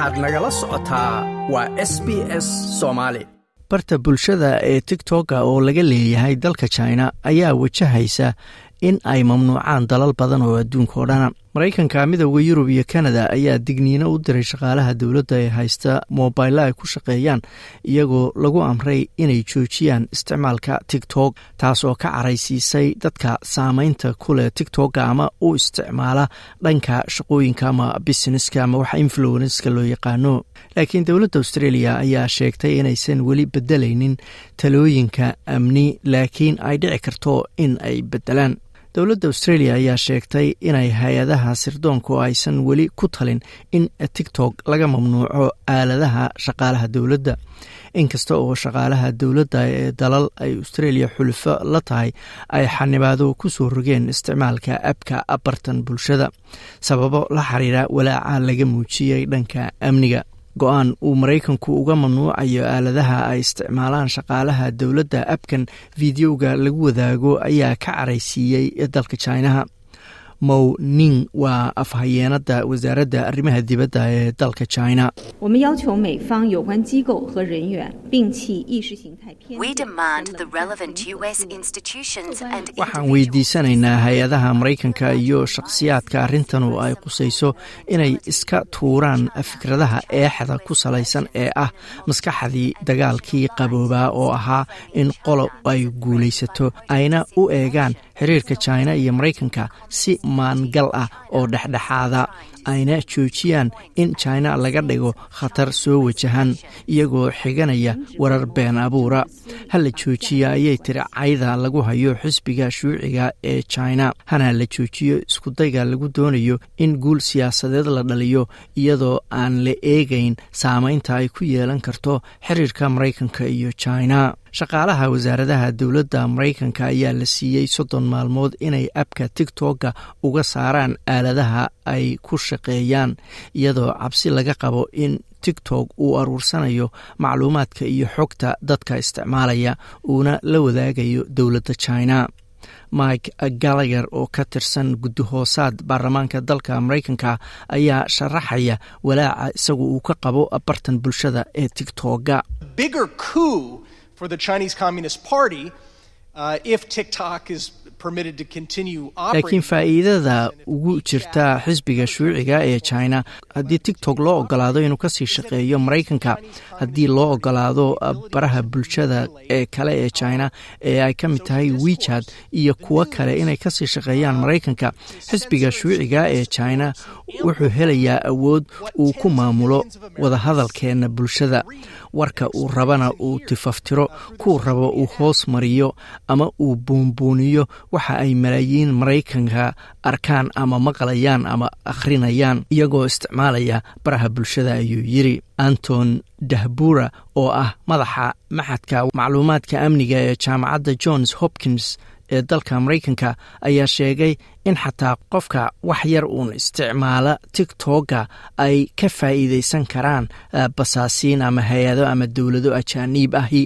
waxaad nagala socotaa waa s b s soomaali barta bulshada ee tigtoka oo laga leeyahay dalka china ayaa wajahaysa in ay mamnuucaan dalal badan oo adduunka oo dhana maraykanka midooda yurub iyo kanada ayaa digniino u diray shaqaalaha dowladda ee haysta mobailo ay ku shaqeeyaan iyagoo lagu amray inay joojiyaan isticmaalka tigtok taas oo ka caraysiisay dadka saameynta ku leh tigtoka ama u isticmaala dhanka shaqooyinka ama busineska ama waxa influenska loo yaqaano. Laakiin dowladda australia ayaa sheegtay inaysan weli bedelaynin talooyinka amni laakiin ay dhici karto in ay bedelaan dowladda australia ayaa sheegtay inay hay'adaha sirdoonku aysan weli ku talin in tigtok laga mamnuuco aaladaha shaqaalaha dowladda. Inkasta oo shaqaalaha dowladda ee dalal ay australia xulufo la tahay ay xanibaado ku soo rogeen isticmaalka abka bartan bulshada. Sababo la xiriira walaaca laga muujiyey dhanka amniga go'aan uu maraykanku uga mamnuucayo aaladaha ay isticmaalaan shaqaalaha dowladda abkan fideoga lagu wadaago ayaa ka caraysiiyey dalka jinaha mow ning waa afhayeenada wasaaradda arrimaha dibadda ee dalka china. Waxaan weydiisanaynaa hay'adaha maraykanka iyo shakhsiyaadka arrintan oo ay qusayso inay iska tuuraan fikradaha eexda ku salaysan ee ah maskaxdii dagaalkii qaboobaa oo ahaa in qolo ay guulaysato ayna u eegaan xiriirka china iyo maraykanka si maangal ah oo dhexdhexaada ayna joojiyaan in china laga dhigo khatar soo wajahan iyagoo xiganaya warar been abuura. Hala joojiya ayay tiri cayda lagu hayo xisbiga shuuciga ee china. Hana la joojiyo iskudayga lagu doonayo in guul siyaasadeed la dhaliyo iyadoo aan la eegayn saameynta ay ku yeelan karto xiriirka maraykanka iyo china. Shaqaalaha wasaaradaha dowladda maraykanka ayaa la siiyey soddon maalmood inay abka tigtoka uga saaraan aaladaha ay ku shaqeeyaan iyadoo cabsi laga qabo in tigtok uu aruursanayo macluumaadka iyo xogta dadka isticmaalaya uuna la wadaagayo dowladda china. Mike galager oo ka tirsan guddihoosaad baarlamaanka dalka maraykanka ayaa sharaxaya walaaca isagu uu ka qabo bartan bulshada ee tigtoga laakiin faa'iidada ugu jirta xisbiga shuuciga ee china haddii tigtok loo ogolaado inuu ka sii shaqeeyo maraykanka haddii loo ogolaado baraha bulshada ee kale ee china ee ay ka mid tahay wechat iyo kuwo kale inay ka sii shaqeeyaan maraykanka xisbiga shuuciga ee china wuxuu helayaa awood uu ku maamulo wadahadalkeena bulshada. warka uu rabana uu tifaftiro kuu rabo uu hoos mariyo ama uu buunbuuniyo waxa ay malaayiin maraykanka arkaan ama maqlayaan ama akhrinayaan iyagoo isticmaalaya baraha bulshada ayuu yiri. Anton dahbura oo ah madaxa maxadka macluumaadka amniga ee jaamacadda johns hopkins ee dalka maraykanka ayaa sheegay in xataa qofka wax yar uun isticmaala tigtoga ay ka faa'iidaysan karaan basaasiin ama hay'ado ama dowlado ajaaniib ahi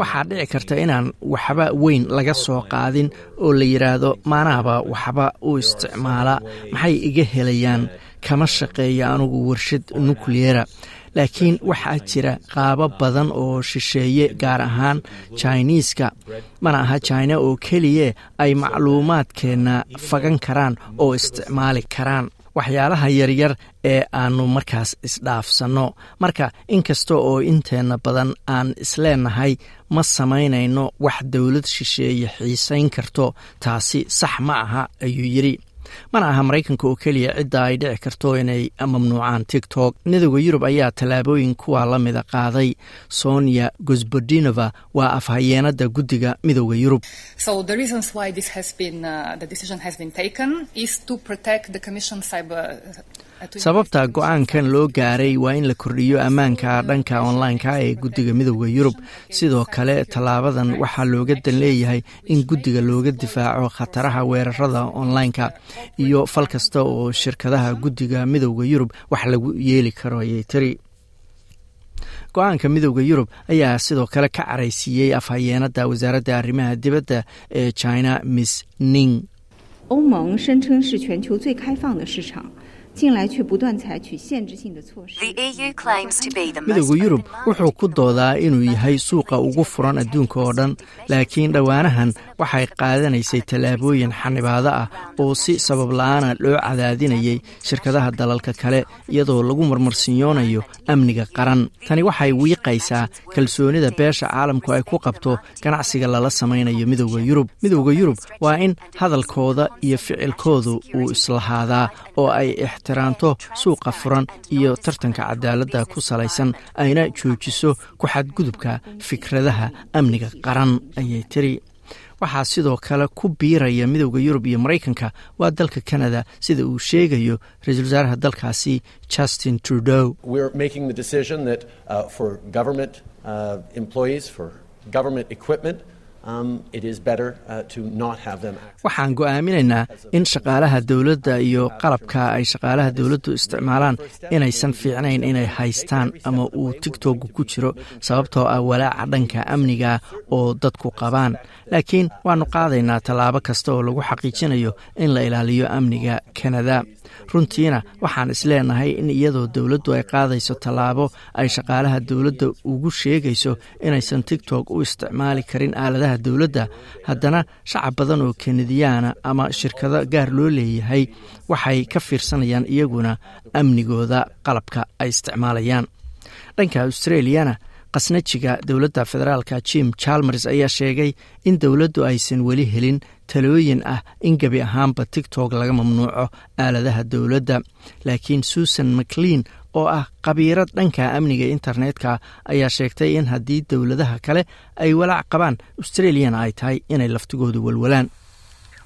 waxaa dhici karta inaan waxba weyn laga soo qaadin oo la yidhaahdo maanaaba waxba u isticmaala. Maxay iga helayaan? Kama shaqeeya anugu warshad nukliyera laakiin waxaa jira qaabo badan oo shisheeye gaar ahaan jiniiska mana aha jina oo keliye ay macluumaadkeenna fagan karaan oo isticmaali karaan waxyaalaha yaryar ee aanu markaas isdhaafsanno. Marka inkasta oo inteenna badan aan isleenahay ma samaynayno wax dowlad shisheeye xiisayn karto. Taasi sax ma aha ayuu yidhi mana aha maraykanka oo keliya cidda ay dhici karto inay mamnuucaan tigtok midooda yurub ayaa tallaabooyin kuwa la mida qaaday. Sonia gosbodinova waa afhayeenada guddiga midooda yurub sababta go'aankan loo gaaray waa in la kordhiyo ammaanka dhanka online-ka ee guddiga midooda yurub. Sidoo kale tallaabadan waxaa looga dan leeyahay in guddiga looga difaaco khataraha weerarada online-ka iyo fal kasta oo shirkadaha guddiga midooda yurub wax lagu yeeli karo ayay tiri. Go'aanka midowda yurub ayaa sidoo kale ka caraysiiyey afhayeenada wasaaradda arrimaha dibadda ee china miss ning 欧盟声称是全球最开放的市场，近来却不断采取限制性的措施。 The EU claims to be the most midowda yurub wuxuu ku doodaa inuu yahay suuqa ugu furan adduunka oo dhan laakiin dhowaanahan waxay qaadanaysay tallaabooyin xanibaado ah oo si sabab la'aana loo cadaadinayay shirkadaha dalalka kale iyadoo lagu marmarsiyoonayo amniga qaran. Tani waxay wiiqaysaa kalsoonida beesha caalamku ay ku qabto ganacsiga lala samaynayo midowda yurub. Midowda yurub waa in hadalkooda iyo ficilkoodu uu islahaadaa oo ay ixtiraamto suuqa furan iyo tartanka cadaaladda ku salaysan ayna joojiso ku xadgudubka fikradaha amniga qaran ayay tiri waxaa sidoo kale ku biiraya midowda yurub iyo maraykanka waa dalka canada sida uu sheegayo ra'iisul wasaaraha dalkaasi justin trudeau Um, uh, waxaan go'aaminaynaa in shaqaalaha dowladda iyo qalabka ay shaqaalaha dowladdu isticmaalaan inaysan fiicnayn inay haystaan ama uu tigtog ku jiro sababtoo ah walaaca dhanka amniga oo dadku qabaan. Laakiin waannu qaadaynaa tallaabo kasta oo lagu xaqiijinayo in la ilaaliyo amniga kanada runtiina waxaan isleenahay in iyadoo dowladdu ay qaadayso tallaabo ay shaqaalaha dowladda ugu sheegayso inaysan tigtog u isticmaali karin aaladaha dowladda haddana shacab badan oo kanadiyaana ama shirkado gaar loo leeyahay waxay ka fiirsanayaan iyaguna amnigooda qalabka ay isticmaalayaan. Dhanka australiyana khasnajiga dowladda federaalka jim chalmers ayaa sheegay in dowladdu aysan weli helin talooyin ah in gebi ahaanba tigtog laga mamnuuco aaladaha dowladda. Laakiin susan maclean oo ah khabiirad dhanka amniga internetka ayaa sheegtay in haddii dowladaha kale ay walaac qabaan australiyana ay tahay inay laftigoodu walwalaan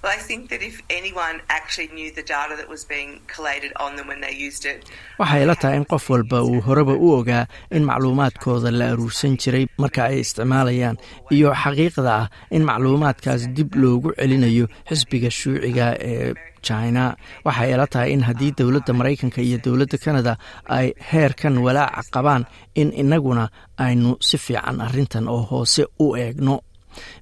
Well, I think that if anyone actually knew the data that was being collated on them when they used it, waxay la tahay in qof walba uu horeba u ogaa in macluumaadkooda la aruursan jiray marka ay isticmaalayaan iyo xaqiiqda ah in macluumaadkaas dib loogu celinayo xisbiga shuuciga ee china. Waxay ila tahay in haddii dowladda maraykanka iyo dowladda kanada ay heerkan walaaca qabaan in innaguna aynu si fiican arrintan oo hoose u eegno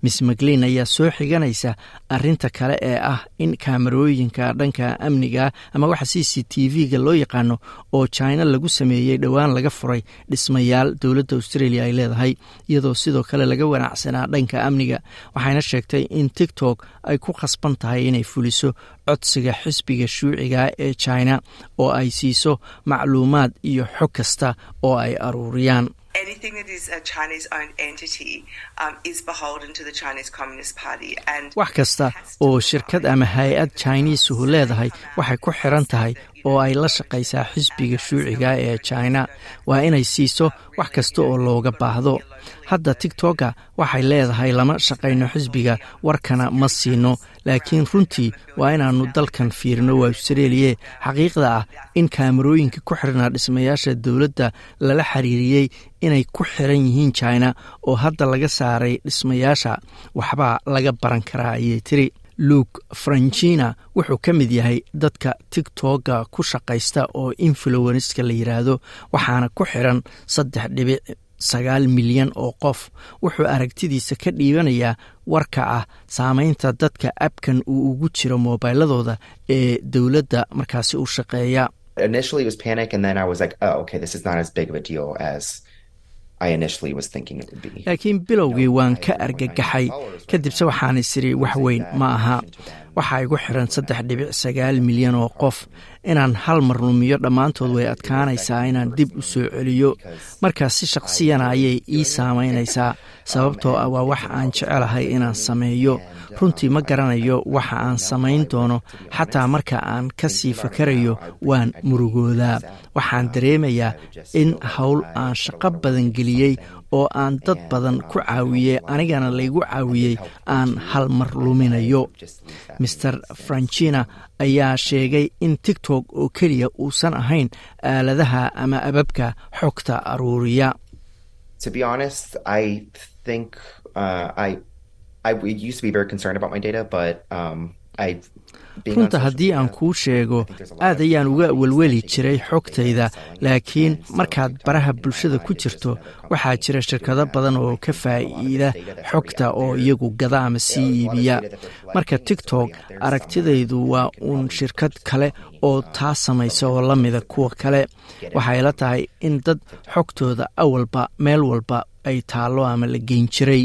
miss maclean ayaa soo xiganaysa arinta kale ee ah in kaamarooyinka dhanka amniga ama waxa c c t v-ga loo yaqaano oo china lagu sameeyey dhowaan laga furay dhismayaal dowladda australia ay leedahay iyadoo sidoo kale laga wanacsanaa dhanka amniga. Waxayna sheegtay in tiktok ay ku khasban tahay inay fuliso codsiga xisbiga shuuciga ee china oo ay siiso macluumaad iyo xog kasta oo ay aruuriyaan anything that is a Chinese owned entity um, is beholden to the Chinese Communist Party. And wax kasta oo shirkad ama hay'ad chiniisuhu leedahay waxay ku xiran tahay oo ay la shaqaysaa xisbiga shuuciga ee china. Waa inay siiso wax kasta oo looga baahdo. Hadda tigtoka waxay leedahay lama shaqayno xisbiga warkana ma siino. Laakiin runtii waa inaannu dalkan fiirino waa austraeliye xaqiiqda ah in kaamarooyinka ku xirnaa dhismayaasha dowladda lala xiriiriyey inay ku xiran yihiin china oo hadda laga saaray dhismayaasha. Waxbaa laga baran karaa ayay tiri luke francina wuxuu ka mid yahay dadka tigtoga ku shaqaysta oo influenska la yiraahdo waxaana ku xiran saddex dhibic sagaal milyan oo qof. Wuxuu aragtidiisa ka dhiibanayaa warka ah saameynta dadka abkan uu ugu jiro moobiladooda ee dowladda markaasi u shaqeeya oh, laakiin bilowgii waan ka argagaxay kadibse waxaan isiri wax weyn ma aha. Waxaa igu xiran saddex dhibic sagaal milyan oo qof inaan hal mar lumiyo dhammaantood way adkaanaysaa inaan dib u soo celiyo. Markaas si shaqsiyana ayay ii saamaynaysaa sababtoo ah waa wax aan jecelahay inaan sameeyo. Runtii ma garanayo waxa aan samayn doono. Xataa marka aan ka sii fakarayo waan murugoodaa. Waxaan dareemayaa in howl aan shaqo badan geliyey oo aan dad badan ku caawiyey anigana laygu caawiyey aan hal mar luminayo. Maer francina ayaa sheegay in tigtok oo keliya uusan ahayn aaladaha ama ababka xogta aruuriya Um, runta haddii aan kuu sheego aad ayaan uga welweli jiray xogtayda laakiin markaad baraha bulshada ku jirto waxaa jira shirkado badan oo ka faa'iida xogta oo iyagu gada ama sii iibiya marka tiktok aragtidaydu waa uun shirkad kale oo taa samaysa oo la mida kuwa kale. waxay la tahay in dad xogtooda awalba meel walba ay taallo ama la geyn jiray